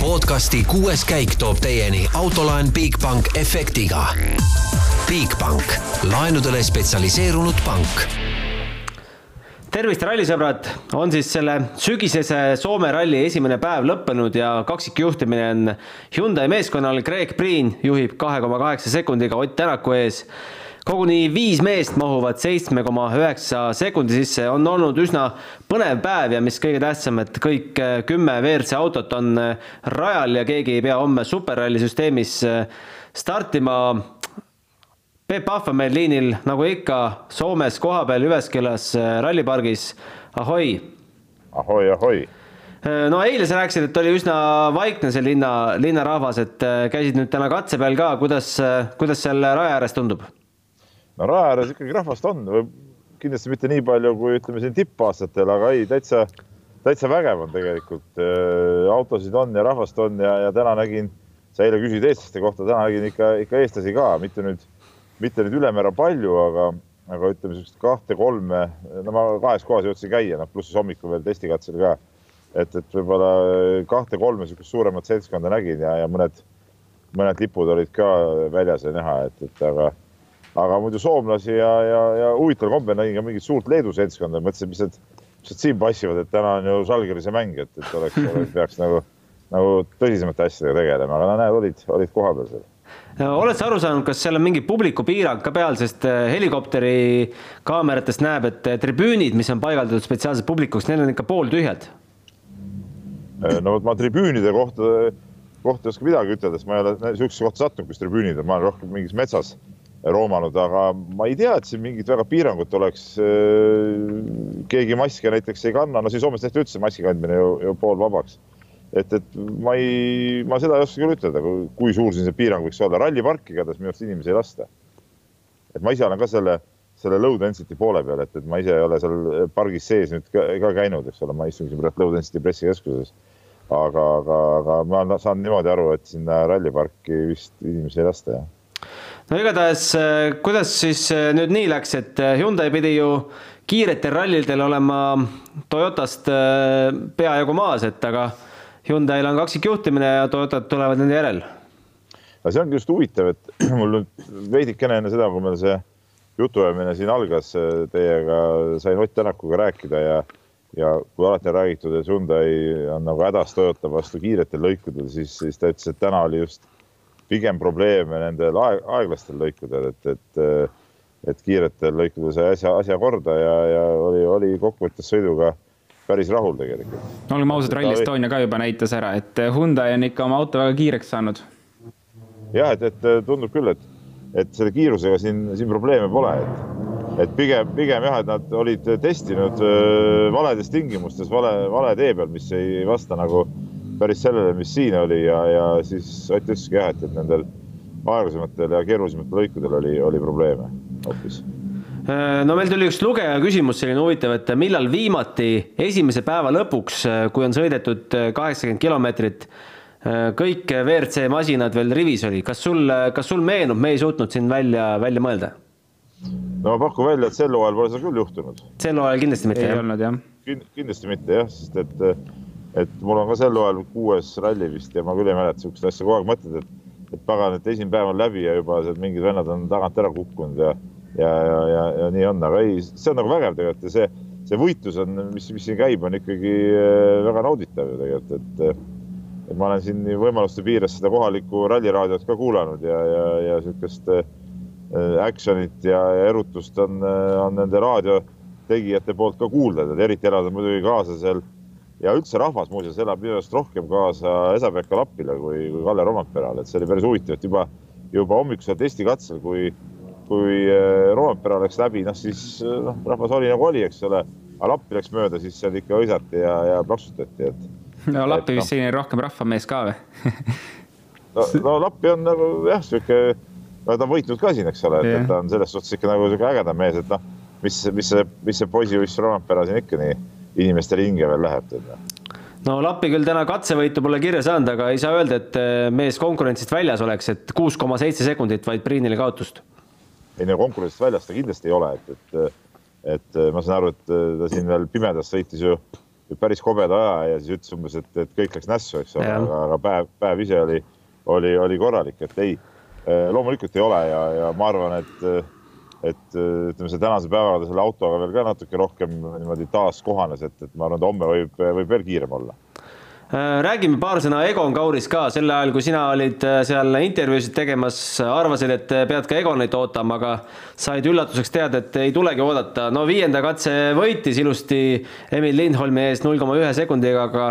podcasti kuues käik toob teieni autolaen Bigbank efektiga. Bigbank, laenudele spetsialiseerunud pank. Tervist, rallisõbrad, on siis selle sügisese Soome ralli esimene päev lõppenud ja kaksikjuhtimine on Hyundai meeskonnal, Greg Priin juhib kahe koma kaheksa sekundiga Ott Tänaku ees koguni viis meest mahuvad seitsme koma üheksa sekundi sisse, on olnud üsna põnev päev ja mis kõige tähtsam, et kõik äh, kümme WRC autot on äh, rajal ja keegi ei pea homme superralli süsteemis äh, startima. Peep Pahv on meil liinil nagu ikka Soomes kohapeal Jyväskylas rallipargis. ahoi. ahoi, ahoi no eile sa rääkisid, et oli üsna vaikne see linna, linnarahvas, et käisid nüüd täna katse peal ka, kuidas, kuidas seal raja ääres tundub? No raja ääres ikkagi rahvast on, kindlasti mitte nii palju kui ütleme siin tippaastatel, aga ei, täitsa, täitsa vägev on tegelikult. Äh, autosid on ja rahvast on ja, ja täna nägin, sa eile küsisid eestlaste kohta, täna nägin ikka, ikka eestlasi ka, mitte nüüd, mitte nüüd ülemäära palju, aga, aga ütleme niisugust kahte-kolme, no ma kahes kohas jõudsin käia, noh pluss hommikul veel testikatsel ka. et, et võib-olla kahte-kolme niisugust suuremat seltskonda nägin ja, ja mõned, mõned lipud olid ka väljas ja näha, et, et aga aga muidu soomlasi ja, ja, ja huvitaval kombel nägin ka mingit suurt Leedu seltskonda, mõtlesin, mis need, mis need siin passivad, et täna on ju Žalgirise mäng, et, et oleks, oleks, peaks nagu, nagu tõsisemate asjadega tegelema, aga no näed, olid, olid kohapeal seal oled sa aru saanud, kas seal on mingi publiku piirang ka peal, sest äh, helikopteri kaameratest näeb, et äh, tribüünid, mis on paigaldatud spetsiaalselt publikuks, need on ikka pooltühjad? Äh, no vot ma tribüünide kohta, kohta ei oska midagi ütelda, sest ma ei ole niisugusesse kohta sattunud, kus tribüünid on, ma olen rohkem mingis metsas roomanud, aga ma ei tea, et siin mingit väga piirangut oleks. Äh, keegi maske näiteks ei kanna, no siin Soomes tehti üldse maski kandmine ju, ju poolvabaks. et, et ma ei, ma seda ei oska küll ütelda, kui suur siin see piirang võiks olla. ralliparki igatahes minu arust inimesi ei lasta. et ma ise olen ka selle, selle low density poole peal, et, et ma ise ei ole seal pargis sees nüüd ka, ka käinud, eks ole, ma istun siin praegu low density pressikeskuses. aga, aga, aga ma saan niimoodi aru, et sinna ralliparki vist inimesi ei lasta, jah no igatahes, äh, kuidas siis äh, nüüd nii läks, et äh, Hyundai pidi ju kiiretel rallidel olema Toyotast peajagu maas, et aga Hyundai'l on kaksikjuhtimine ja Toyotad tulevad nende järel. no see ongi just huvitav, et mul nüüd veidikene enne seda, kui meil see jutuajamine siin algas teiega, sain Ott Tänakuga rääkida ja ja kui alati on räägitud, et Hyundai on nagu hädas Toyota vastu kiiretel lõikudel, siis, siis ta ütles, et täna oli just pigem probleeme nendel aeg, aeglastel lõikudel, et, et, et kiiretel lõikudel sai asja, asja korda ja, ja oli, oli kokkuvõttes sõiduga päris rahul tegelikult. no olgem ausad, Rally Estonia ka juba näitas ära, et Hyundai on ikka oma auto väga kiireks saanud. jah, et, et tundub küll, et, et selle kiirusega siin, siin probleeme pole, et, et pigem, pigem jah, et nad olid testinud valedes tingimustes, vale, vale tee peal, mis ei vasta nagu päris sellele, mis siin oli ja, ja siis Ott ütleski jah, et, et nendel aeglasematel ja keerulisematel lõikudel oli, oli probleeme hoopis äh, no meil tuli üks lugeja küsimus selline huvitav, et millal viimati esimese päeva lõpuks, äh, kui on sõidetud äh, kaheksakümmend kilomeetrit, kõik WRC masinad veel rivis oli, kas sul, kas sul meenub, me ei suutnud siin välja, välja mõelda? no ma pakun välja, et sel hooajal pole seda küll juhtunud. sel hooajal kindlasti mitte. ei jah. olnud jah. kindlasti mitte jah, sest et et mul on ka sel hooajal kuues ralli vist ja ma küll ei mäleta sihukest asja, kogu aeg mõtled, et, et pagan, et esimene päev on läbi ja juba mingid vennad on tagant ära kukkunud ja, ja, ja, ja, ja nii on, aga ei, see on nagu vägev tegelikult ja see, see võitlus on, mis, mis siin käib, on ikkagi äh, väga nauditav ju tegelikult, et, et ma olen siin võimaluste piires seda kohalikku ralliraadiot ka kuulanud ja, ja, ja sihukest äh, action'it ja, ja erutust on, äh, on nende raadiotegijate poolt ka kuulda, eriti elada muidugi kaasa seal ja üldse rahvas muuseas elab minu arust rohkem kaasa Esa-Pekka Lappile kui, kui Kalle Romperaale, et see oli päris huvitav, et juba, juba hommikusel testikatsel, kui, kui äh, Rompera läks läbi, noh siis äh, noh, rahvas oli nagu oli, eks ole, aga Lappi läks mööda, siis seal ikka hõisati ja, ja plaksutati, et. no Lappi vist no, selline rohkem rahvamees ka või? No, no Lappi on nagu jah, sihuke, no ta on võitnud ka siin, eks ole, et, ta on selles suhtes ikka nagu sihuke ägedam mees, et noh, mis, mis see, mis see poisiuiss Rompera siin ikka nii inimestele hinge veel läheb, tead no Lappi küll täna katsevõitu pole kirja saanud, aga ei saa öelda, et eh, mees konkurentsist väljas oleks, et kuus koma seitse sekundit vaid Priinile kaotust. ei no konkurentsist väljas ta kindlasti ei ole, et, et, et ma saan aru, et ta siin veel pimedas sõitis ju päris kobeda aja ja siis ütles umbes, et, et kõik läks nässu, eks ole, aga, aga päev, päev ise oli, oli, oli korralik, et ei, loomulikult ei ole ja, ja ma arvan, et, et ütleme, see tänase päevaga ta selle autoga veel ka natuke rohkem niimoodi taas kohanes, et, et ma arvan, et homme võib, võib veel kiirem olla Äh, räägime paar sõna Egon Kaurist ka, sel ajal, kui sina olid äh, seal intervjuusid tegemas, arvasid, et pead ka Egonit ootama, aga said üllatuseks teada, et ei tulegi oodata. no viienda katse võitis ilusti Emil Lindholmi ees null koma ühe sekundiga, aga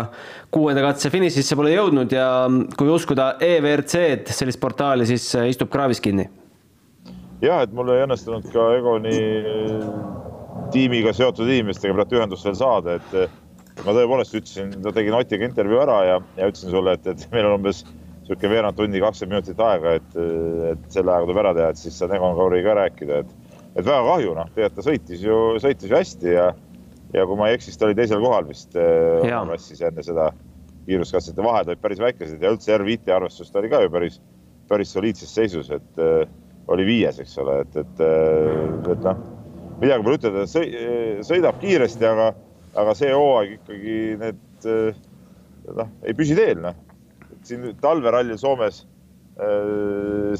kuuenda katse finišisse pole jõudnud ja kui uskuda EVRC-d, sellist portaali, siis äh, istub kraavis kinni. Jah, et mul ei õnnestunud ka Egoni tiimiga seotud inimestega praegu ühendust veel saada, et ma tõepoolest ütlesin, tegin Otiga intervjuu ära ja, ja ütlesin sulle, et, et meil on umbes niisugune veerand tundi, kakskümmend minutit aega, et, et selle ajaga tuleb ära teha, et siis saan Egon Kauriga rääkida, et, et väga kahju, noh, tegelikult ta sõitis ju, sõitis ju hästi ja, ja kui ma ei eksi, siis ta oli teisel kohal vist klassis enne seda kiiruskatsete vahed olid päris väikesed ja üldse R5 arvestus ta oli ka ju päris, päris soliidses seisus, et äh, oli viies, eks ole, et, et, et noh, midagi pole ütelda, sõi, sõidab kiiresti, aga aga see hooaeg ikkagi need noh, ei püsi teel, noh. siin talverallil Soomes,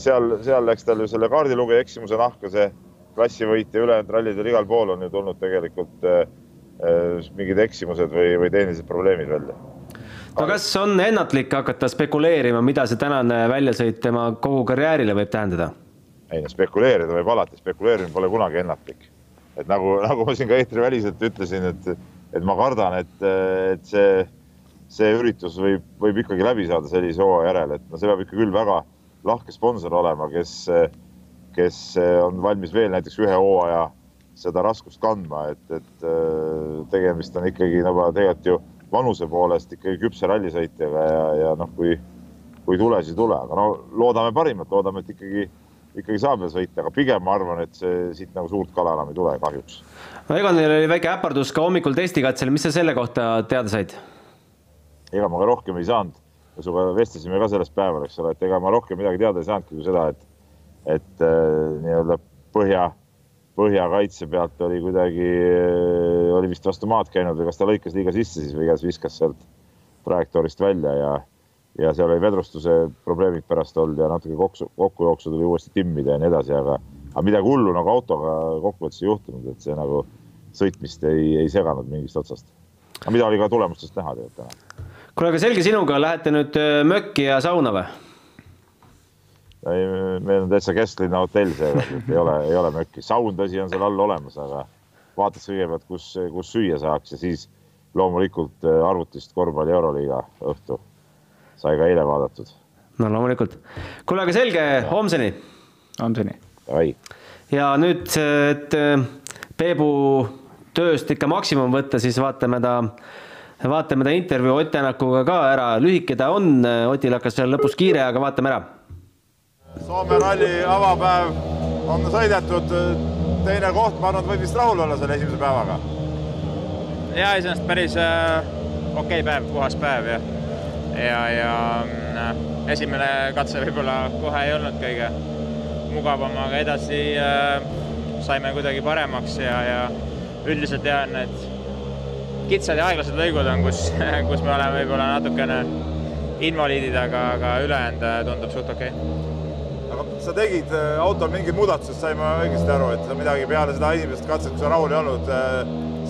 seal, seal läks tal ju selle kaardilugeja eksimuse nahka see klassivõit ja ülejäänud rallidel igal pool on ju tulnud tegelikult mingid eksimused või, või tehnilised probleemid välja. no kas on ennatlik hakata spekuleerima, mida see tänane väljasõit tema kogu karjäärile võib tähendada? Ei no spekuleerida võib alati, spekuleerimine pole kunagi ennatlik. et nagu, nagu ma siin ka eetriväliselt ütlesin, et et ma kardan, et, et see, see üritus võib, võib ikkagi läbi saada sellise hooaja järel, et no see peab ikka küll väga lahke sponsor olema, kes, kes on valmis veel näiteks ühe hooaja seda raskust kandma, et, et tegemist on ikkagi nagu tegelikult ju vanuse poolest ikkagi küpse rallisõitjaga ja, ja noh, kui, kui ei tule, siis ei tule, aga no loodame parimat, loodame, et ikkagi ikkagi saab veel sõita, aga pigem ma arvan, et see siit nagu suurt kala enam ei tule kahjuks. no Egonil oli väike äpardus ka hommikul testikatsel, mis sa selle kohta teada said? ega ma ka rohkem ei saanud, sinuga vestlesime ka sellest päeval, eks ole, et ega ma rohkem midagi teada ei saanudki kui seda, et, et äh, nii-öelda põhja, põhjakaitse pealt oli kuidagi, oli vist vastu maad käinud või kas ta lõikas liiga sisse siis või igatahes viskas sealt trajektoorist välja ja ja seal oli vedrustuse probleemid pärast olnud ja natuke kokku, kokkujooksu tuli uuesti timmida ja nii edasi, aga, aga midagi hullu nagu autoga kokkuvõttes ei juhtunud, et see nagu sõitmist ei, ei seganud mingist otsast. aga mida oli ka tulemustest näha tegelikult täna. kuule, aga selge sinuga, lähete nüüd äh, mökki ja sauna või? ei, meil on täitsa kesklinna hotell seekord, et ei ole, ei ole mökki, saun tõsi on seal all olemas, aga vaataks kõigepealt, kus, kus süüa saaks ja siis loomulikult äh, arvutist korvpalli Euroliiga õhtu sai ka eile vaadatud. no loomulikult. kuule, aga selge, homseni. homseni. ja nüüd, et äh, Peebu tööst ikka maksimum võtta, siis vaatame ta, vaatame ta intervjuu Ott Tänakuga ka ära, lühike ta on, Otil hakkas seal lõpus kiire, aga vaatame ära. Soome ralli avapäev on sõidetud, teine koht, ma arvan, et võib vist rahul olla selle esimese päevaga. ja iseenesest päris äh, okei okay päev, puhas päev ja ja, ja äh, esimene katse võib-olla kohe ei olnud kõige mugavam, aga edasi äh, saime kuidagi paremaks ja, ja üldiselt jah, need kitsad ja aeglased lõigud on, kus, kus me oleme võib-olla natukene invaliidid, aga, aga ülejäänud äh, tundub suht okei okay. aga sa tegid autol mingid muudatused, sain ma õigesti aru, et sa midagi peale seda esimest katset, kui sa rahul ei olnud,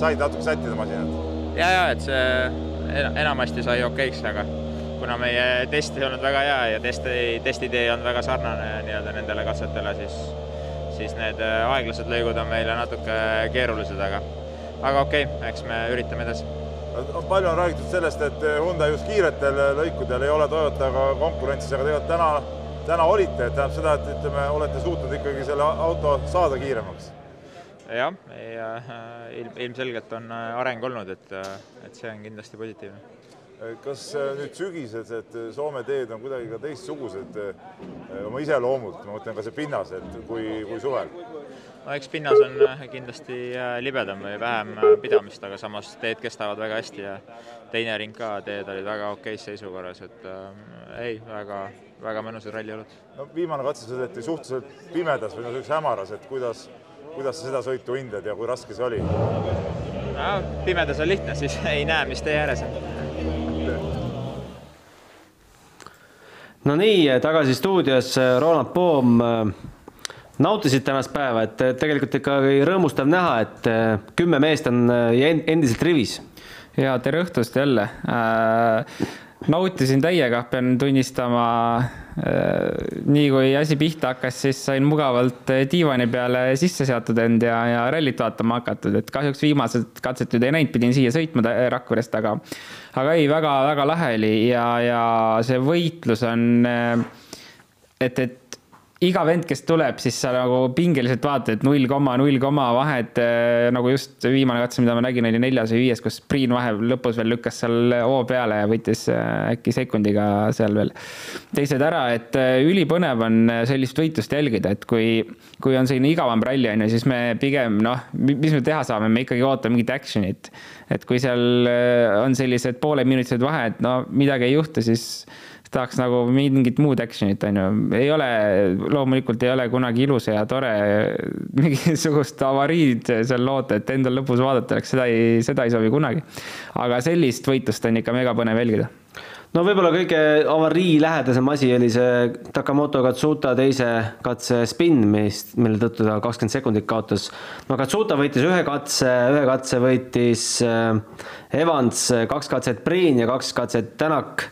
said natuke sättida masinat? ja, ja et see enamasti sai okeiks, aga kuna meie test ei olnud väga hea ja testi, testitee on väga sarnane nii-öelda nendele katsetele, siis, siis need aeglased lõigud on meile natuke keerulised, aga, aga okei okay,, eks me üritame edasi. palju on räägitud sellest, et Hyundai just kiiretel lõikudel ei ole Toyotaga konkurentsis, aga tegelikult täna, täna olite, et tähendab seda, et ütleme, olete suutnud ikkagi selle auto saada kiiremaks jah, ja ilm, ilmselgelt on areng olnud, et, et see on kindlasti positiivne kas nüüd sügisesed Soome teed on kuidagi ka teistsugused oma iseloomult, ma mõtlen ka see pinnas, et kui, kui suvel? no eks pinnas on kindlasti libedam või vähem pidamist, aga samas teed kestavad väga hästi ja teine ring ka, teed olid väga okeis seisukorras, et äh, ei, väga, väga mõnusad ralliolud. no viimane katse sõideti suhteliselt pimedas või no sellises hämaras, et kuidas, kuidas sa seda sõitu hindad ja kui raske see oli? no, pimedas on lihtne, siis ei näe, mis tee ääres on. No nii, tagasi stuudios, Ronald Poom. nautisid tänast päeva, et tegelikult ikkagi rõõmustav näha, et kümme meest on endiselt rivis. ja tere õhtust jälle äh, nautisin täiega, pean tunnistama. Äh, nii kui asi pihta hakkas, siis sain mugavalt diivani peale sisse seatud end ja, ja rallit vaatama hakatud, et kahjuks viimased katset nüüd ei näinud, pidin siia sõitma Rakverest, aga, aga ei väga,, väga-väga lahe oli ja, ja see võitlus on, äh, et, et iga vend, kes tuleb, siis sa nagu pingeliselt vaatad, null koma, null koma vahed äh, nagu just viimane katse, mida ma nägin, oli neljas või viies, kus Priin vahe lõpus veel lükkas seal hoo peale ja võttis äh, äkki sekundiga seal veel teised ära, et äh, ülipõnev on sellist võitlust jälgida, et kui, kui on selline igavam ralli on ju, siis me pigem noh, mis me teha saame, me ikkagi ootame mingit action'it. et kui seal on sellised pooleminutised vahed, no midagi ei juhtu, siis tahaks nagu mingit muud action'it, on ju. ei ole, loomulikult ei ole kunagi ilus ja tore mingisugust avariid seal loota, et endal lõpus vaadata oleks, seda ei, seda ei sobi kunagi. aga sellist võitlust on ikka megapõnev jälgida no võib-olla kõige avarii lähedasem asi oli see Takamoto Katsuta teise katse spin, mis, mille tõttu ta kakskümmend sekundit kaotas. no Katsuta võitis ühe katse, ühe katse võitis äh, Evans, kaks katset Priin ja kaks katset Tänak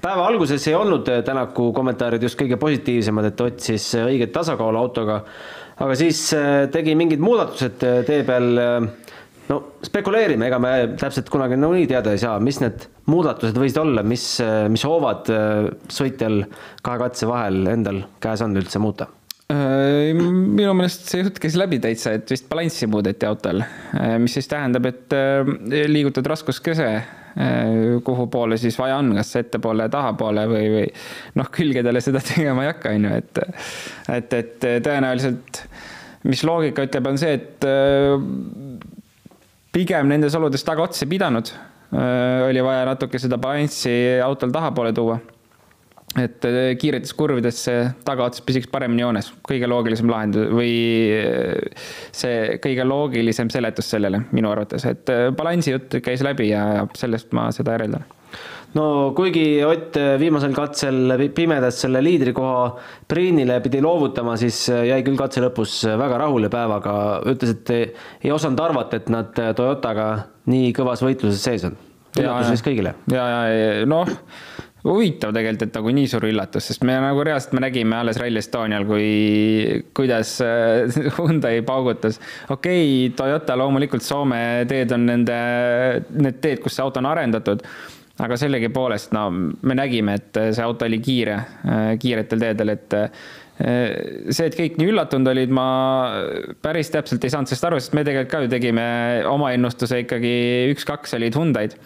päeva alguses ei olnud eh, Tänaku kommentaarid just kõige positiivsemad, et otsis eh, õiget tasakaalu autoga, aga siis eh, tegi mingid muudatused tee peal. no spekuleerime, ega me täpselt kunagi nagunii teada ei saa, mis need muudatused võisid olla, mis, mis hoovad sõitjal kahe katse vahel endal käes on üldse muuta minu meelest see jutt käis läbi täitsa, et vist balanssi muudeti autol, mis siis tähendab, et liigutad raskuskese kuhu poole siis vaja on, kas ettepoole, tahapoole või, või noh, külgedele seda tegema ei hakka, on ju, et et, et tõenäoliselt mis loogika ütleb, on see, et äh, pigem nendes oludes tagaotsa pidanud. Äh, oli vaja natuke seda balanssi autol tahapoole tuua et äh, kiiretes kurvides see tagaots püsiks paremini joones, kõige loogilisem lahendus või äh, see kõige loogilisem seletus sellele minu arvates, et äh, balansi jutt käis läbi ja, ja sellest ma seda järeldan no kuigi Ott viimasel katsel pimedas selle liidrikoha Priinile pidi loovutama, siis jäi küll katse lõpus väga rahule päevaga, ütles, et ei, ei osanud arvata, et nad Toyotaga nii kõvas võitluses sees on. üllatus vist kõigile. ja, ja noh huvitav tegelikult, et nagu nii suur üllatus, sest me nagu reaalselt me nägime alles Rally Estonial, kui, kuidas äh, Hyundai paugutas. okei okay,, Toyota loomulikult Soome teed on nende, need teed, kus see auto on arendatud. aga sellegipoolest, no me nägime, et see auto oli kiire, äh, kiiretel teedel, et äh, see, et kõik nii üllatunud olid, ma päris täpselt ei saanud sellest aru, sest me tegelikult ka ju tegime oma ennustuse ikkagi üks-kaks olid Hyundai'd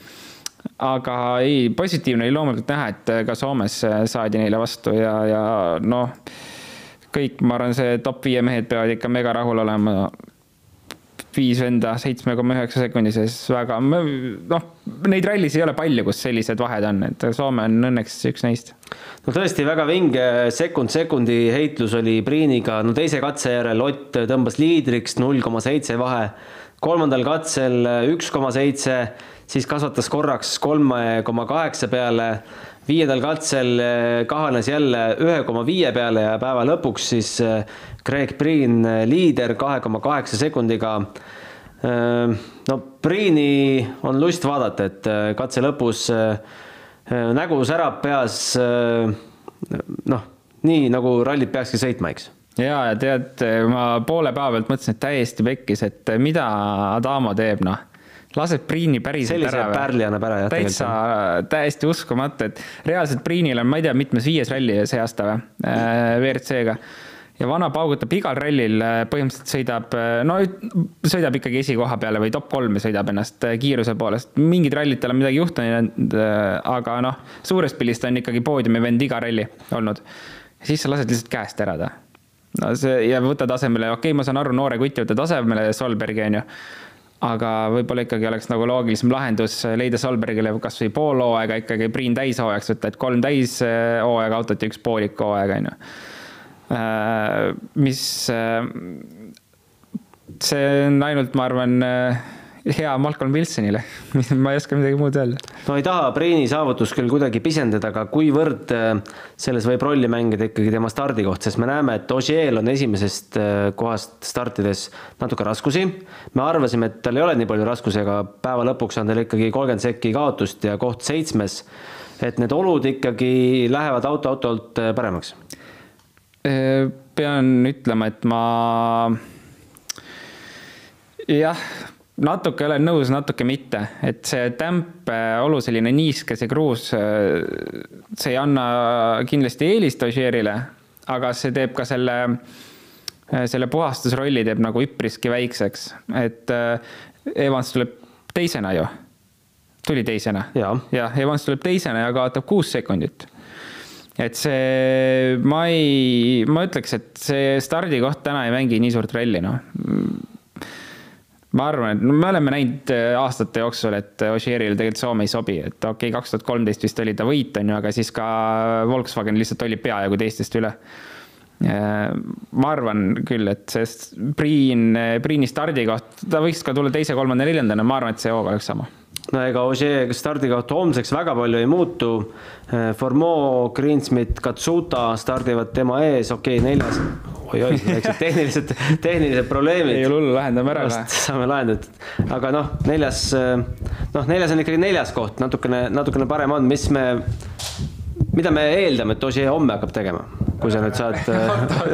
aga ei, positiivne oli loomulikult näha, et ka Soomes saadi neile vastu ja, ja noh, kõik, ma arvan, see top viie mehed peavad ikka mega rahul olema. viis venda seitsme koma üheksa sekundi sees, väga, noh, neid rallis ei ole palju, kus sellised vahed on, et Soome on õnneks üks neist. no tõesti väga vinge sekund sekundi heitlus oli Priiniga, no teise katse järel Ott tõmbas liidriks null koma seitse vahe, kolmandal katsel üks koma seitse siis kasvatas korraks kolme koma kaheksa peale, viiendal katsel eh, kahanes jälle ühe koma viie peale ja päeva lõpuks siis Greg eh, Priin liider kahe koma kaheksa sekundiga. no Priini on lust vaadata, et katse lõpus nägu särab peas. noh, nii nagu rallit peakski sõitma, eks ja, ja tead, ma poole päeva pealt mõtlesin, et täiesti pekkis, et mida Adamo teeb, noh laseb Priini päriselt ära. sellise pärli annab ära jah. täitsa, täiesti uskumatu, et reaalselt Priinil on, ma ei tea, mitmes viies ralli see aasta või äh,, WRC-ga. ja vana paugutab igal rallil, äh, põhimõtteliselt sõidab, äh, no sõidab ikkagi esikoha peale või top kolme sõidab ennast äh, kiiruse poolest. mingid rallid tal on midagi juhtunud, aga noh, suures pildis ta on ikkagi poodiumi vend iga ralli olnud. siis sa lased lihtsalt käest ära ta. No see ja võtad asemele, okei okay,, ma saan aru, noore kuti võtad asemele Solbergi onju aga võib-olla ikkagi oleks nagu loogilisem lahendus leida Solbergile kasvõi pool hooaega ikkagi Priin täishooajaks võtta, et kolm täishooaega autot ja üks poolik hooaeg, on ju. Äh, mis äh, see on ainult, ma arvan, hea Malcolm Wilsonile ma ei oska midagi muud öelda. no ei taha Priini saavutust küll kuidagi pisendada, aga kuivõrd äh, selles võib rolli mängida ikkagi tema stardikoht, sest me näeme, et Ogiel on esimesest äh, kohast startides natuke raskusi. me arvasime, et tal ei ole nii palju raskusi, aga päeva lõpuks on tal ikkagi kolmkümmend sekki kaotust ja koht seitsmes. et need olud ikkagi lähevad auto-autolt äh, paremaks. pean ütlema, et ma jah, natuke olen nõus, natuke mitte, et see tämpeolu, selline niiske, see kruus, see ei anna kindlasti eelist Ožeerile, aga see teeb ka selle, selle puhastusrolli teeb nagu üpriski väikseks, et Evans tuleb teisena ju, tuli teisena. Ja.. jah, Evans tuleb teisena ja kaotab kuus sekundit. Et see, ma ei, ma ütleks, et see stardikoht täna ei mängi nii suurt rolli, noh ma arvan, et no me oleme näinud äh, aastate jooksul, et Ožeerile tegelikult Soome ei sobi, et okei okay,, kaks tuhat kolmteist vist oli ta võit, on ju, aga siis ka Volkswagen lihtsalt oli peaaegu teistest üle. Äh, ma arvan küll, et see Priin, Priini stardikoht, ta võiks ka tulla teise, kolmanda, neljandana, ma arvan, et see hooga oleks sama no ega Ožee stardikoht homseks väga palju ei muutu. Äh, Formeau, Greensmith, Katsuta stardivad tema ees, okei okay,, neljas oi-oi, väiksed tehnilised, tehnilised probleemid. ei ole hullu, lahendame ära saame lahendatud, aga noh, neljas, noh, neljas on ikkagi neljas koht, natukene, natukene parem on, mis me, mida me eeldame, et Ožee homme hakkab tegema, kui sa nüüd saad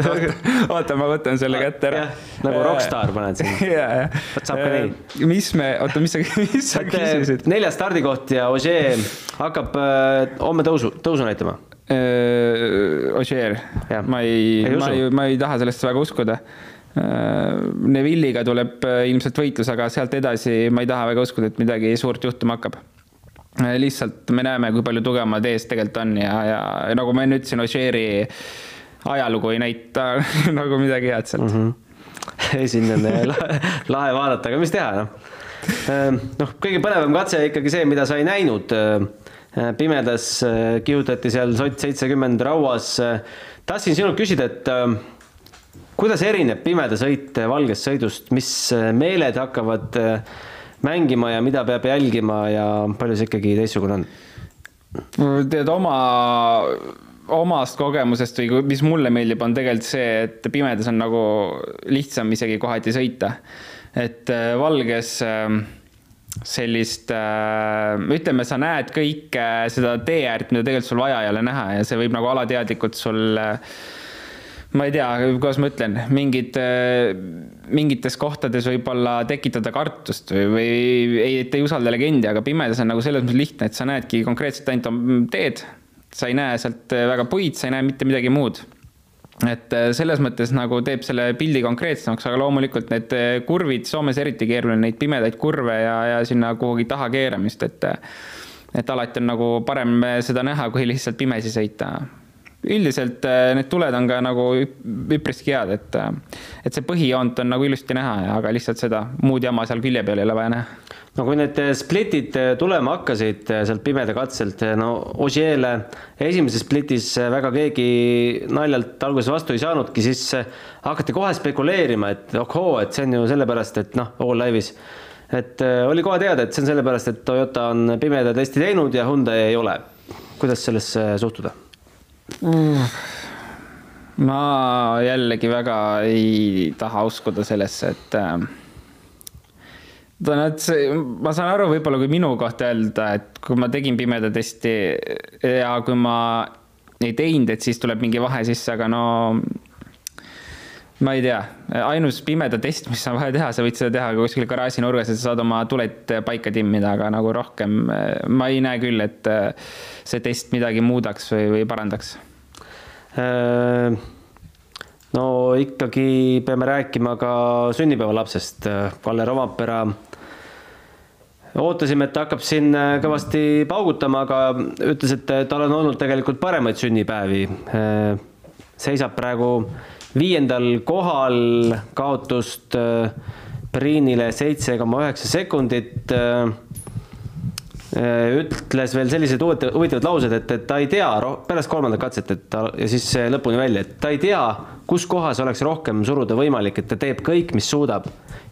oota, ma võtan selle kätte ära. nagu rokkstaar paned sinna. vot saab ka nii. Äh, mis me, oota, mis sa, mis sa küsisid? neljas stardikoht ja Ožee hakkab äh, homme tõusu, tõusu näitama Äh, Ožeer, ma ei, ma ei, ma ei taha sellesse väga uskuda. Äh, Neville'iga tuleb äh, ilmselt võitlus, aga sealt edasi ma ei taha väga uskuda, et midagi suurt juhtuma hakkab. lihtsalt me näeme, kui palju tugevamad ees tegelikult on ja, ja nagu ma enne ütlesin, Ožeeri ajalugu ei näita nagu midagi head sealt mm. -hmm. siin on lahe, lahe vaadata, aga mis teha, noh. noh, kõige põnevam katse ikkagi see, mida sa ei näinud Äh, pimedas äh, kihutati seal sott seitsekümmend rauas. Äh, tahtsin sinult küsida, et kuidas erineb pimeda sõit valgest sõidust, mis meeled hakkavad mängima ja mida peab jälgima ja palju see ikkagi teistsugune on? tead oma, omast kogemusest või mis mulle meeldib, on tegelikult see, et pimedas on nagu lihtsam isegi kohati sõita. et valges äh, sellist, äh, ütleme, sa näed kõike seda tee äärt, mida tegelikult sul vaja ei ole näha ja see võib nagu alateadlikult sul ma ei tea, kuidas ma ütlen, mingid, äh, mingites kohtades võib-olla tekitada kartust või, või ei, et ei usalda legendi, aga pimedas on nagu selles mõttes lihtne, et sa näedki konkreetselt ainult teed. sa ei näe sealt väga puid, sa ei näe mitte midagi muud et äh, selles mõttes nagu teeb selle pildi konkreetsemaks, aga loomulikult need äh, kurvid, Soomes eriti keeruline, neid pimedaid kurve ja, ja sinna kuhugi taha keeramist, et et alati on nagu parem seda näha, kui lihtsalt pimesi sõita. Üldiselt äh, need tuled on ka nagu üpriski head, et et see põhijoont on nagu ilusti näha, aga lihtsalt seda muud jama seal külje peal ei ole vaja näha no kui need splitid tulema hakkasid sealt pimeda katselt, no Ožeele esimeses splitis väga keegi naljalt alguses vastu ei saanudki, siis hakati kohe spekuleerima, et ohoo, et see on ju sellepärast, et noh, All Live'is et oli kohe teada, et see on sellepärast, et Toyota on pimeda testi teinud ja Hyundai ei ole. kuidas sellesse suhtuda? Ma jällegi väga ei taha uskuda sellesse, et äh, see, ma saan aru, võib-olla kui minu kohta öelda, et kui ma tegin pimeda testi ja kui ma ei teinud, et siis tuleb mingi vahe sisse, aga no ma ei tea, ainus pimeda test, mis on vaja teha, sa võid seda teha ka kuskil garaaži nurgas, et sa saad oma tuled paika timmida, aga nagu rohkem ma ei näe küll, et see test midagi muudaks või, või parandaks. Äh no ikkagi peame rääkima ka sünnipäevalapsest, Kalle Romapera ootasime, et ta hakkab siin äh, kõvasti paugutama, aga ütles, et tal on olnud tegelikult paremaid sünnipäevi. Äh, seisab praegu viiendal kohal, kaotust äh, Priinile seitse koma üheksa sekundit. ütles veel sellised huvitavad laused, et, et ta ei tea pärast kolmandat katset, et ta ja siis lõpuni välja, et ta ei tea, kus kohas oleks rohkem suruda võimalik, et ta teeb kõik, mis suudab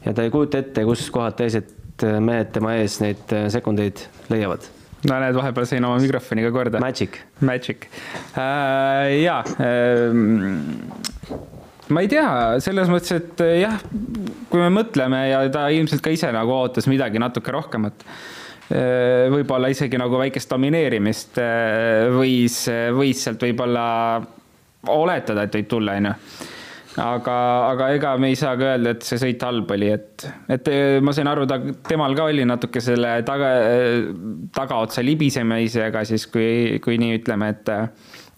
ja ta ei kujuta ette, kus kohad teised mehed tema ees neid sekundeid leiavad no näed, vahepeal sain oma mikrofoni ka korda. Magic. Magic äh,. jaa äh,. ma ei tea, selles mõttes, et jah, kui me mõtleme ja ta ilmselt ka ise nagu ootas midagi natuke rohkemat Äh, võib-olla isegi nagu väikest domineerimist äh, võis, võis sealt võib-olla oletada, et võib tulla, onju aga, aga ega me ei saa ka öelda, et see sõit halb oli, et, et äh, ma sain aru, ta, temal ka oli natuke selle taga, tagaotsa libisemisega siis, kui, kui nii ütleme, et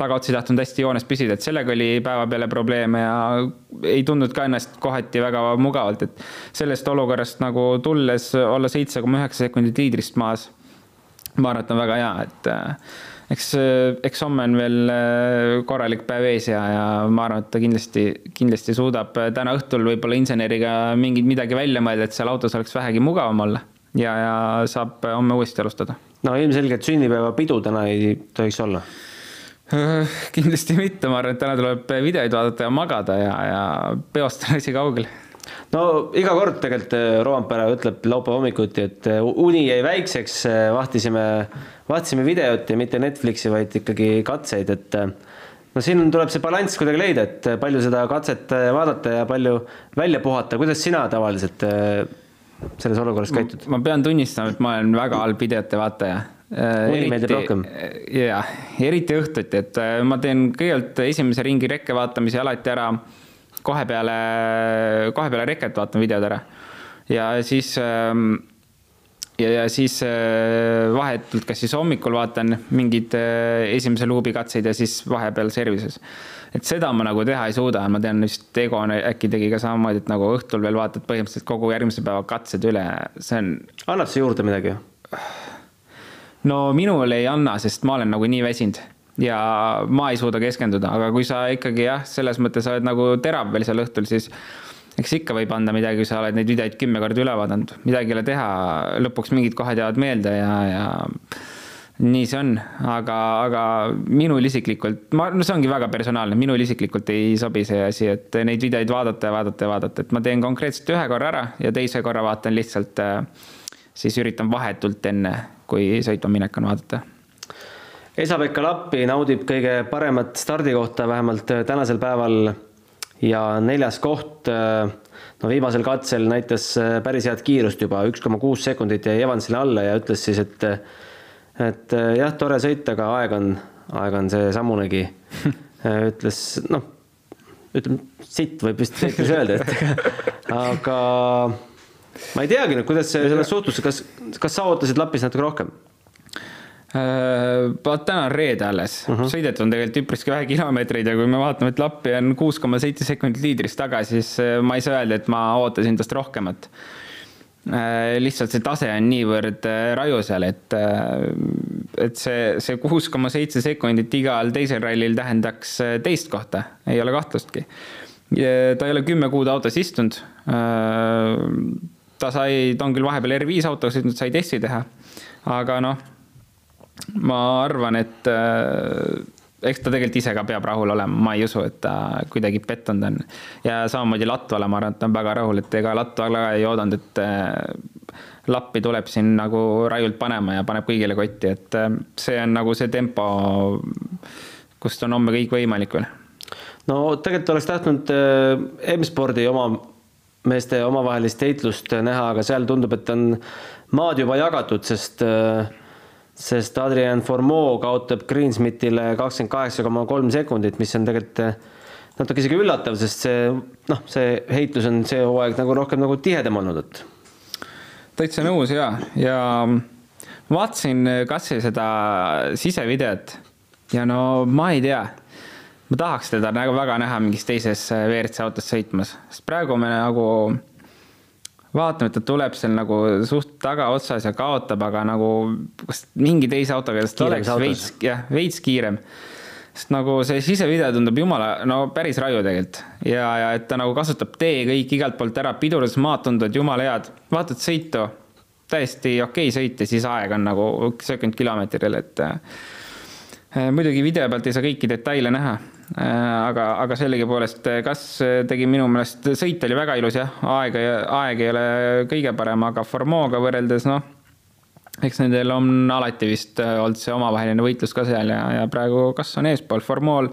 tagaotsa ei tahtnud hästi joones püsida, et sellega oli päeva peale probleeme ja ei tundnud ka ennast kohati väga mugavalt, et sellest olukorrast nagu tulles olla seitse koma üheksa sekundit liidrist maas, ma arvan, et on väga hea, et eks, eks homme on veel äh, korralik päev ees ja, ja ma arvan, et ta kindlasti, kindlasti suudab täna õhtul võib-olla inseneriga mingit midagi välja mõelda, et seal autos oleks vähegi mugavam olla ja, ja saab homme uuesti alustada. no ilmselgelt sünnipäevapidu täna ei tohiks olla kindlasti mitte, ma arvan, et täna tuleb videoid vaadata ja magada ja, ja peost on asi kaugel. No iga kord tegelikult äh, Roompere ütleb laupäeva hommikuti, et äh, uni jäi väikseks, vahtisime, vaatasime videot ja mitte Netflixi, vaid ikkagi katseid, et no siin tuleb see balanss kuidagi leida, et palju seda katset vaadata ja palju välja puhata, kuidas sina tavaliselt selles olukorras käitud? ma pean tunnistama, et ma olen väga halb videote vaataja uni meeldib rohkem? jah, eriti õhtuti, et äh, ma teen kõigepealt esimese ringi rekke vaatamise alati ära, kohe peale, kohe peale reket vaatan videod ära. ja siis ähm, ja, ja siis äh, vahetult, kas siis hommikul vaatan mingeid äh, esimese luubi katseid ja siis vahepeal services. et seda ma nagu teha ei suuda, ma tean vist Ego äkki tegi ka samamoodi, et nagu õhtul veel vaatad põhimõtteliselt kogu järgmise päeva katsed üle, see on. annab see juurde midagi? no minul ei anna, sest ma olen nagu nii väsinud ja ma ei suuda keskenduda, aga kui sa ikkagi jah, selles mõttes oled nagu terav veel seal õhtul, siis eks ikka võib anda midagi, kui sa oled neid videoid kümme korda üle vaadanud, midagi ei ole teha, lõpuks mingid kohad jäävad meelde ja, ja nii see on, aga, aga minul isiklikult, ma, no see ongi väga personaalne, minul isiklikult ei sobi see asi, et neid videoid vaadata ja vaadata ja vaadata, et ma teen konkreetselt ühe korra ära ja teise korra vaatan lihtsalt, siis üritan vahetult enne kui sõitma minek on vaadata. Esa-Pekka Lappi naudib kõige paremat stardikohta vähemalt äh, tänasel päeval. Ja neljas koht, äh, no viimasel katsel näitas äh, päris head kiirust juba, üks koma kuus sekundit jäi Evansile alla ja ütles siis, et et jah, tore sõit, aga aeg on, aeg on seesamunegi ütles, noh, ütleme sitt võib vist öelda, et aga ma ei teagi nüüd, kuidas selles suhtus, kas, kas sa ootasid Lapist natuke rohkem? Äh, vaat täna on reede alles uh, mhm. -huh. sõidetud on tegelikult üpriski vähe kilomeetreid ja kui me vaatame, et Lappi on kuus koma seitse sekundit liidrist taga, siis äh, ma ei saa öelda, et ma ootasin tast rohkemat. Äh, lihtsalt see tase on niivõrd raju seal, et, et see, see kuus koma seitse sekundit igal teisel rallil tähendaks teist kohta, ei ole kahtlustki. ta ei ole kümme kuud autos istunud ta sai, ta on küll vahepeal R5 autoga sõitnud, sai testi teha. aga noh, ma arvan, et äh, eks ta tegelikult ise ka peab rahul olema, ma ei usu, et ta kuidagi pettunud on. ja samamoodi Latvale, ma arvan, et ta on väga rahul, et ega Latvala ei oodanud, et äh, lappi tuleb siin nagu raiult panema ja paneb kõigile kotti, et äh, see on nagu see tempo, kust on homme kõik võimalik veel. No tegelikult oleks tahtnud äh, M-spordi oma meeste omavahelist heitlust näha, aga seal tundub, et on maad juba jagatud, sest sest Adrian Formeau kaotab Greensmithile kakskümmend kaheksa koma kolm sekundit, mis on tegelikult natuke isegi üllatav, sest see noh, see heitlus on see hooaeg nagu rohkem nagu tihedam olnud, et. täitsa nõus ja, ja vaatasin kasvõi seda sisevideot ja no ma ei tea ma tahaks teda nagu väga näha mingis teises äh, WRC autos sõitmas, sest praegu me nagu vaatame, et ta tuleb seal nagu suht tagaotsas ja kaotab, aga nagu kas mingi teise autoga ta oleks veits, jah, veits kiirem. sest nagu see sisevideo tundub jumala, no päris raju tegelikult. Ja, ja et ta nagu kasutab tee kõik igalt poolt ära, pidurdusmaad tunduvad jumala head, vaatad sõitu täiesti okei okay sõit ja siis aeg on nagu sekund kilomeetril, et muidugi video pealt ei saa kõiki detaile näha, aga, aga sellegipoolest kas tegi minu meelest, sõit oli väga ilus jah, aeg, aeg ei ole kõige parem, aga Formoga võrreldes noh, eks nendel on alati vist olnud see omavaheline võitlus ka seal ja, ja praegu kas on eespool, Formool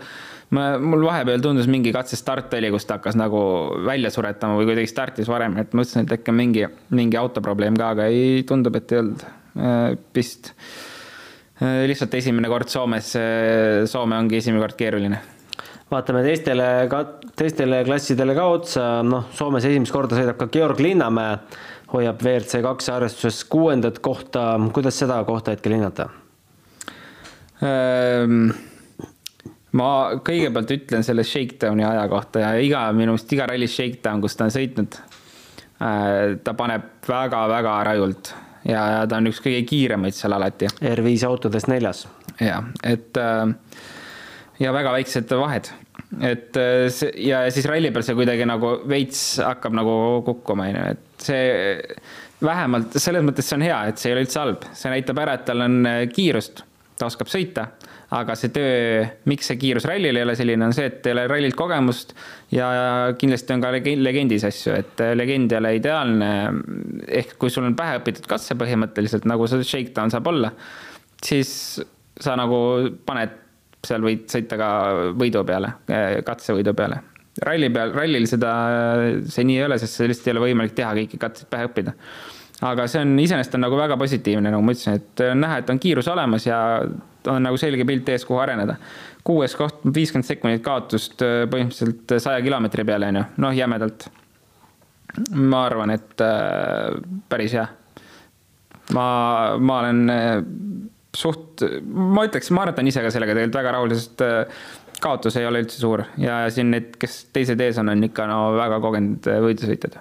ma, mul vahepeal tundus mingi katsestart oli, kus ta hakkas nagu välja suretama või kuidagi startis varem, et mõtlesin, et äkki mingi, mingi autoprobleem ka, aga ei, tundub, et ei olnud. Vist. Äh, lihtsalt esimene kord Soomes, Soome ongi esimene kord keeruline. Vaatame teistele ka, teistele klassidele ka otsa, noh, Soomes esimest korda sõidab ka Georg Linnamäe, hoiab WRC kaks arvestuses kuuendat kohta, kuidas seda kohta hetkel hinnata? Ähm,? ma kõigepealt ütlen selle Shakedowni aja kohta ja iga, minu meelest iga ralli Shakedown, kus ta on sõitnud, äh, ta paneb väga-väga rajult ja, ja ta on üks kõige kiiremaid seal alati. R5 autodest neljas. ja, et äh, ja väga väiksed vahed, et äh, see ja siis ralli peal see kuidagi nagu veits hakkab nagu kukkuma, on ju, et see vähemalt selles mõttes see on hea, et see ei ole üldse halb, see näitab ära, et tal on kiirust, ta oskab sõita aga see töö, miks see kiirus rallil ei ole selline, on see, et ei ole rallilt kogemust ja kindlasti on ka legendis asju, et legend ei ole ideaalne. ehk kui sul on pähe õpitud katse põhimõtteliselt, nagu see shakedown saab olla, siis sa nagu paned seal võid sõita ka võidu peale, katsevõidu peale. ralli peal, rallil seda, see nii ei ole, sest see lihtsalt ei ole võimalik teha kõiki katseid pähe õppida aga see on, iseenesest on nagu väga positiivne, nagu ma ütlesin, et on näha, et on kiirus olemas ja on nagu selge pilt ees, kuhu areneda. kuues koht, viiskümmend sekundit kaotust äh, põhimõtteliselt saja kilomeetri peale, on ju, noh, jämedalt. ma arvan, et äh, päris hea. ma, ma olen äh, suht, ma ütleks, ma arvan, et on ise ka sellega tegelikult väga rahul, sest äh, kaotus ei ole üldse suur ja siin need, kes teised ees on, on ikka no väga kogenud äh, võidusõitjad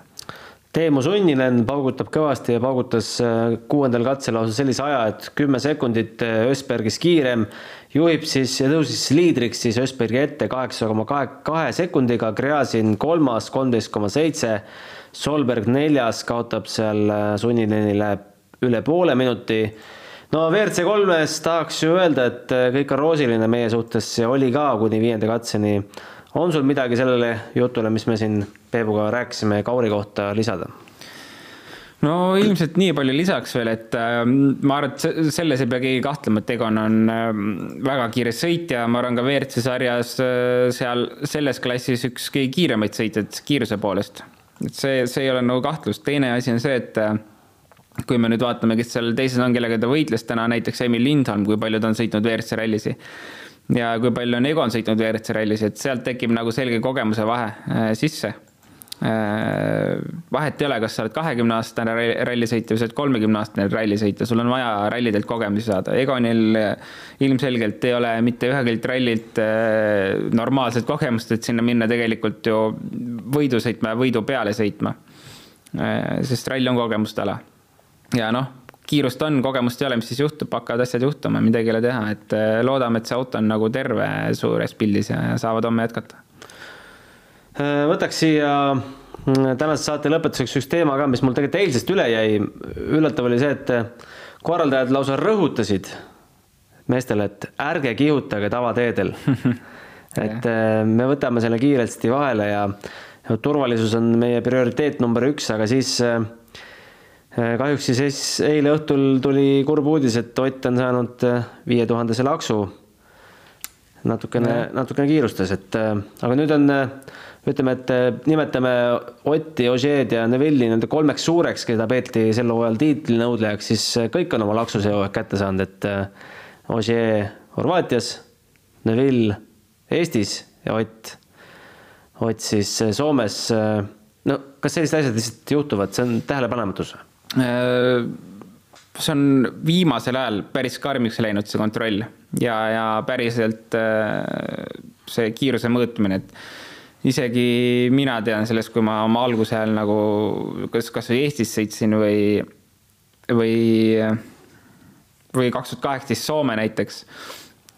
Teemu Sunninen paugutab kõvasti ja paugutas äh, kuuendal katsel lausa sellise aja, et kümme sekundit äh, Ösbergist kiirem, juhib siis ja tõusis liidriks siis Ösbergi ette kaheksa koma kahe sekundiga, Gräzin kolmas, kolmteist koma seitse, Solberg neljas, kaotab seal äh, Sunninenile üle poole minuti. no WRC kolmes tahaks ju öelda, et kõik on roosiline meie suhtes oli ka kuni viienda katseni on sul midagi sellele jutule, mis me siin Peebuga rääkisime Kauri kohta lisada? no ilmselt nii palju lisaks veel, et äh, ma arvan, et selles ei pea keegi kahtlema, et Egon on äh, väga kiire sõitja, ma arvan ka WRC sarjas äh, seal selles klassis üks kõige kiiremaid sõitjaid kiiruse poolest. et see, see ei ole nagu kahtlust, teine asi on see, et äh, kui me nüüd vaatame, kes seal teised on, kellega ta võitles täna, näiteks Emil Lindholm, kui palju ta on sõitnud WRC rallisi ja kui palju on Egon sõitnud WRC rallis, et sealt tekib nagu selge kogemuse vahe äh, sisse äh,. vahet ei ole, kas sa oled kahekümne aastane rallisõitja või sa oled kolmekümne aastane rallisõitja, sul on vaja rallidelt kogemusi saada. Egonil äh, ilmselgelt ei ole mitte ühegelt rallilt normaalset kogemust, et sinna minna tegelikult ju võidu sõitma ja võidu peale sõitma sest rall on kogemuste ala. ja noh kiirust on, kogemust ei ole, mis siis juhtub, hakkavad asjad juhtuma, midagi ei ole teha, et äh, loodame, et see auto on nagu terve suures pildis ja saavad homme jätkata. Äh, võtaks siia mm, tänase saate lõpetuseks üks teema ka, mis mul tegelikult eilsest üle jäi. üllatav oli see, et äh, korraldajad lausa rõhutasid meestele, et ärge kihutage tavateedel et me võtame selle kiiresti vahele ja turvalisus on meie prioriteet number üks, aga siis Äh, kahjuks siis eile õhtul tuli kurb uudis, et Ott on saanud äh, viie tuhandese laksu. natukene, natukene kiirustas, et äh, aga nüüd on, ütleme, et nimetame Otti, Ožeed ja Neville'i nende kolmeks suureks, keda peeti sel hooajal tiitlinõudlejaks, siis kõik on oma laksu see hooaeg kätte saanud, et Ožee Horvaatias, Neville Eestis ja Ott, Ott siis Soomes. no kas sellised asjad lihtsalt juhtuvad, see on tähelepanematus või? Äh, see on viimasel ajal päris karmiks läinud, see kontroll. Ja, ja päriselt äh, see kiiruse mõõtmine, et isegi mina tean sellest, kui ma oma alguse ajal nagu kas, kasvõi Eestis sõitsin või, või, või kaks tuhat kaheksateist Soome näiteks,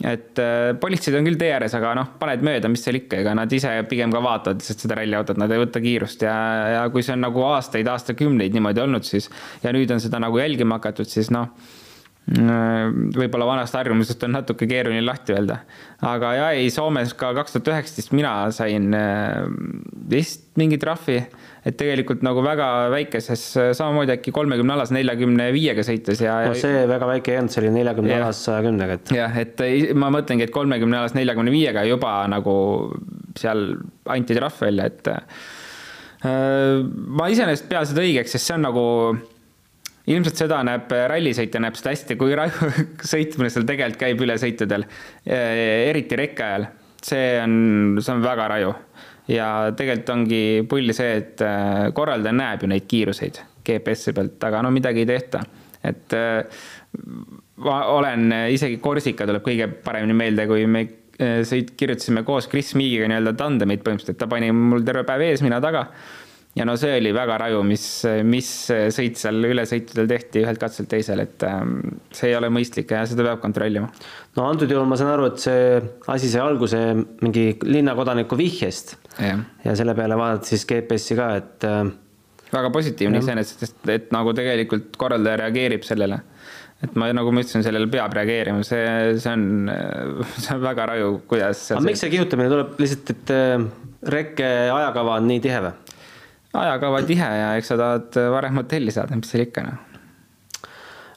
et äh, politseid on küll tee ääres, aga noh, paned mööda, mis seal ikka, ega nad ise pigem ka vaatavad lihtsalt seda ralliautot, nad ei võta kiirust. Ja, ja kui see on nagu aastaid, aastakümneid niimoodi olnud, siis ja nüüd on seda nagu jälgima hakatud, siis noh võib-olla vanast harjumusest on natuke keeruline lahti öelda. aga ja ei, Soomes ka kaks tuhat üheksateist mina sain äh, vist mingi trahvi, et tegelikult nagu väga väikeses, samamoodi äkki kolmekümne alas neljakümne viiega sõites ja. no see väga väike ei olnud, see oli neljakümne alas saja kümnega, et. jah, et ma mõtlengi, et kolmekümne alas neljakümne viiega juba nagu seal anti trahv välja, et äh, ma iseenesest pean seda õigeks, sest see on nagu ilmselt seda näeb rallisõitja näeb seda hästi, kui sõitmine seal tegelikult käib ülesõitudel, eriti rekke ajal. see on, see on väga raju. Ja tegelikult ongi pull see, et äh, korraldaja näeb ju neid kiiruseid GPS-i pealt, aga no midagi ei tehta, et äh, ma olen isegi Korsika tuleb kõige paremini meelde, kui me äh, sõit, kirjutasime koos Chris Meagiga nii-öelda tandemit põhimõtteliselt, ta pani mul terve päev ees, mina taga ja no see oli väga raju, mis, mis sõit seal ülesõitudel tehti ühelt katselt teisele, et ähm, see ei ole mõistlik ja seda peab kontrollima. no antud juhul ma saan aru, et see asi sai alguse mingi linnakodaniku vihjest ja, ja selle peale vaadati siis GPS-i ka, et. Äh, väga positiivne iseenesest, sest et nagu tegelikult korraldaja reageerib sellele et ma, nagu ma ütlesin, sellele peab reageerima, see, see on, see on väga raju, kuidas. aga miks see kihutamine tuleb lihtsalt, et äh, rekke ajakava on nii tihe või? Ajakava tihe ja eks sa tahad varem hotelli saada, mis seal ikka noh.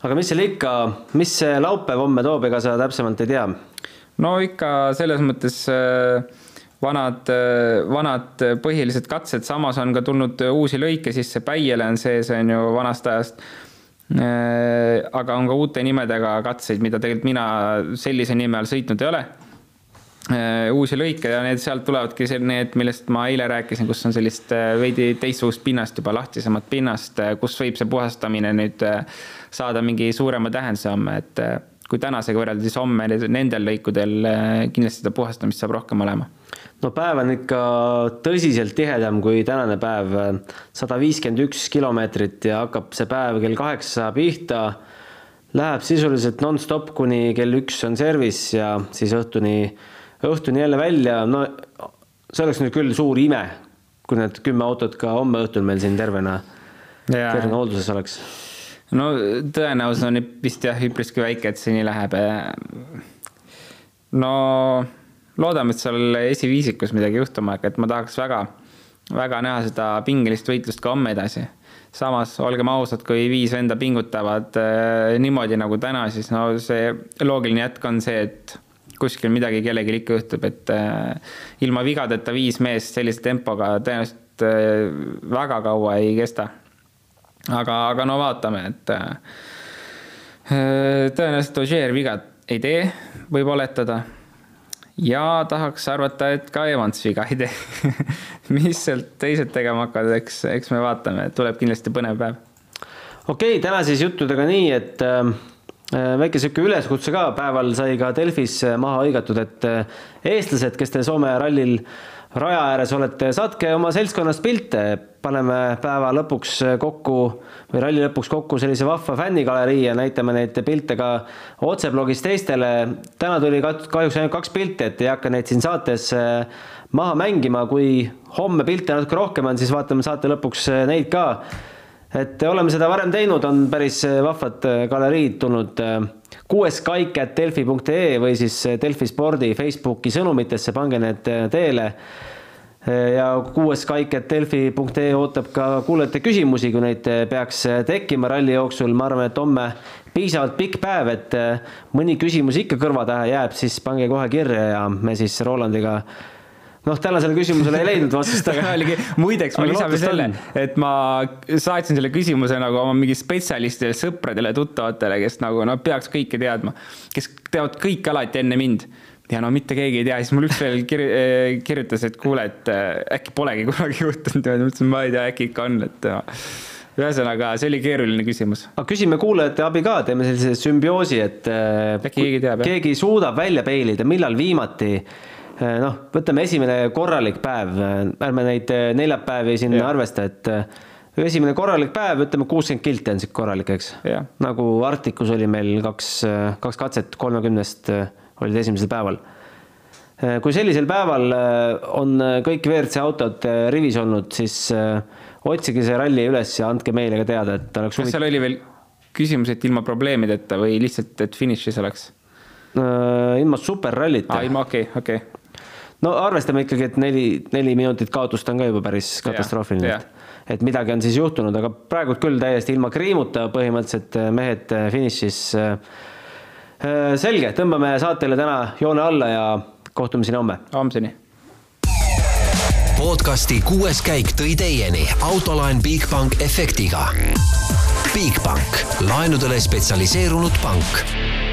aga mis seal ikka, mis see laupäev homme toob, ega sa täpsemalt ei tea? no ikka selles mõttes äh, vanad, äh, vanad põhilised katsed, samas on ka tulnud uusi lõike sisse, Päiele on sees, on ju, vanast ajast. Äh, aga on ka uute nimedega katseid, mida tegelikult mina sellise nime all sõitnud ei ole uusi lõike ja need sealt tulevadki need, millest ma eile rääkisin, kus on sellist äh, veidi teistsugust pinnast juba lahtisemat pinnast, äh, kus võib see puhastamine nüüd saada mingi suurema tähenduse homme, et kui tänasega võrrelda, siis homme nendel lõikudel kindlasti seda puhastamist saab rohkem olema. no päev on ikka tõsiselt tihedam kui tänane päev, sada viiskümmend üks kilomeetrit ja hakkab see päev kell kaheksa pihta. Läheb sisuliselt nonstop kuni kell üks on service ja siis õhtuni õhtuni jälle välja, no see oleks nüüd küll suur ime, kui need kümme autot ka homme õhtul meil siin tervena, tervena hoolduses oleks. no tõenäosus on vist jah, üpriski väike, et see nii läheb. no loodame, et seal esiviisikus midagi juhtuma hakkab, et ma tahaks väga, väga näha seda pingelist võitlust ka homme edasi samas olgem ausad, kui viis venda pingutavad äh, niimoodi nagu täna, siis no see loogiline jätk on see, et kuskil midagi kellelgi ikka juhtub, et äh, ilma vigadeta viis meest sellise tempoga tõenäoliselt äh, väga kaua ei kesta. aga, aga no vaatame, et äh, tõenäoliselt Ogier viga ei tee, võib oletada. ja tahaks arvata, et ka Evans viga ei tee mis sealt teised tegema hakkavad, eks, eks me vaatame, tuleb kindlasti põnev päev. okei okay,, täna siis juttudega nii, et äh Äh, väike sihuke üleskutse ka. Päeval sai ka Delfis äh, maha hõigatud, et äh, eestlased, kes te Soome rallil raja ääres olete, saatke oma seltskonnast pilte, paneme päeva lõpuks kokku või ralli lõpuks kokku sellise vahva fännigalerii ja näitame neid pilte ka otseblogis teistele. täna tuli kahjuks ainult kaks pilti, et ei hakka neid siin saates maha mängima, kui homme pilte natuke rohkem on, siis vaatame saate lõpuks neid ka et oleme seda varem teinud, on päris äh, vahvad äh, galeriid tulnud äh, kuueskaik.delfi.ee või siis Delfi spordi Facebooki sõnumitesse, pange need teele. ja kuueskaik.delfi.ee ootab ka kuulajate küsimusi, kui neid peaks tekkima ralli jooksul, ma arvan, et homme piisavalt pikk päev, et mõni küsimus ikka kõrva taha jääb, siis pange kohe kirja ja me siis Rolandiga noh, tänasele küsimusele ei leidnud vastust, aga oligi, muideks ma lisan veel selle, et ma saatsin selle küsimuse nagu oma mingi spetsialistidele, sõpradele, tuttavatele, kes nagu no peaks kõike teadma, kes teavad kõike alati enne mind ja no mitte keegi ei tea, siis mul üks veel kir eh, kirjutas, et kuule, et äh, äkki polegi kunagi juhtunud ja ma mõtlesin, ma ei tea, äkki ikka on, et ühesõnaga, see oli keeruline küsimus. aga küsime kuulajate abi ka, teeme sellise sümbioosi, et äkki keegi teab, jah? keegi suudab välja peilida, millal viimati äh, Eh, noh, võtame esimene korralik päev, ärme neid eh, neljapäevi siin ja. arvesta, et eh, esimene korralik päev, ütleme kuuskümmend kilti on sihuke korralik, eks. nagu Arktikus oli meil kaks, kaks katset kolmekümnest olid esimesel päeval. kui sellisel päeval on kõik WRC autod rivis olnud, siis otsige see ralli üles ja andke meile ka teada, et oleks kas seal oli veel küsimus, et ilma probleemideta või lihtsalt, et finišis oleks? ilma superrallita. aa, ilma, okei okay,, okei okay. No arvestame ikkagi, et neli, neli minutit kaotust on ka juba päris katastroofiline, et, et midagi on siis juhtunud, aga praegult küll täiesti ilma kriimuta põhimõtteliselt mehed finišis. selge, tõmbame saatele täna joone alla ja kohtumiseni homme. homseni podcasti kuues käik tõi teieni autolaen Bigbank efektiga. Bigbank, laenudele spetsialiseerunud pank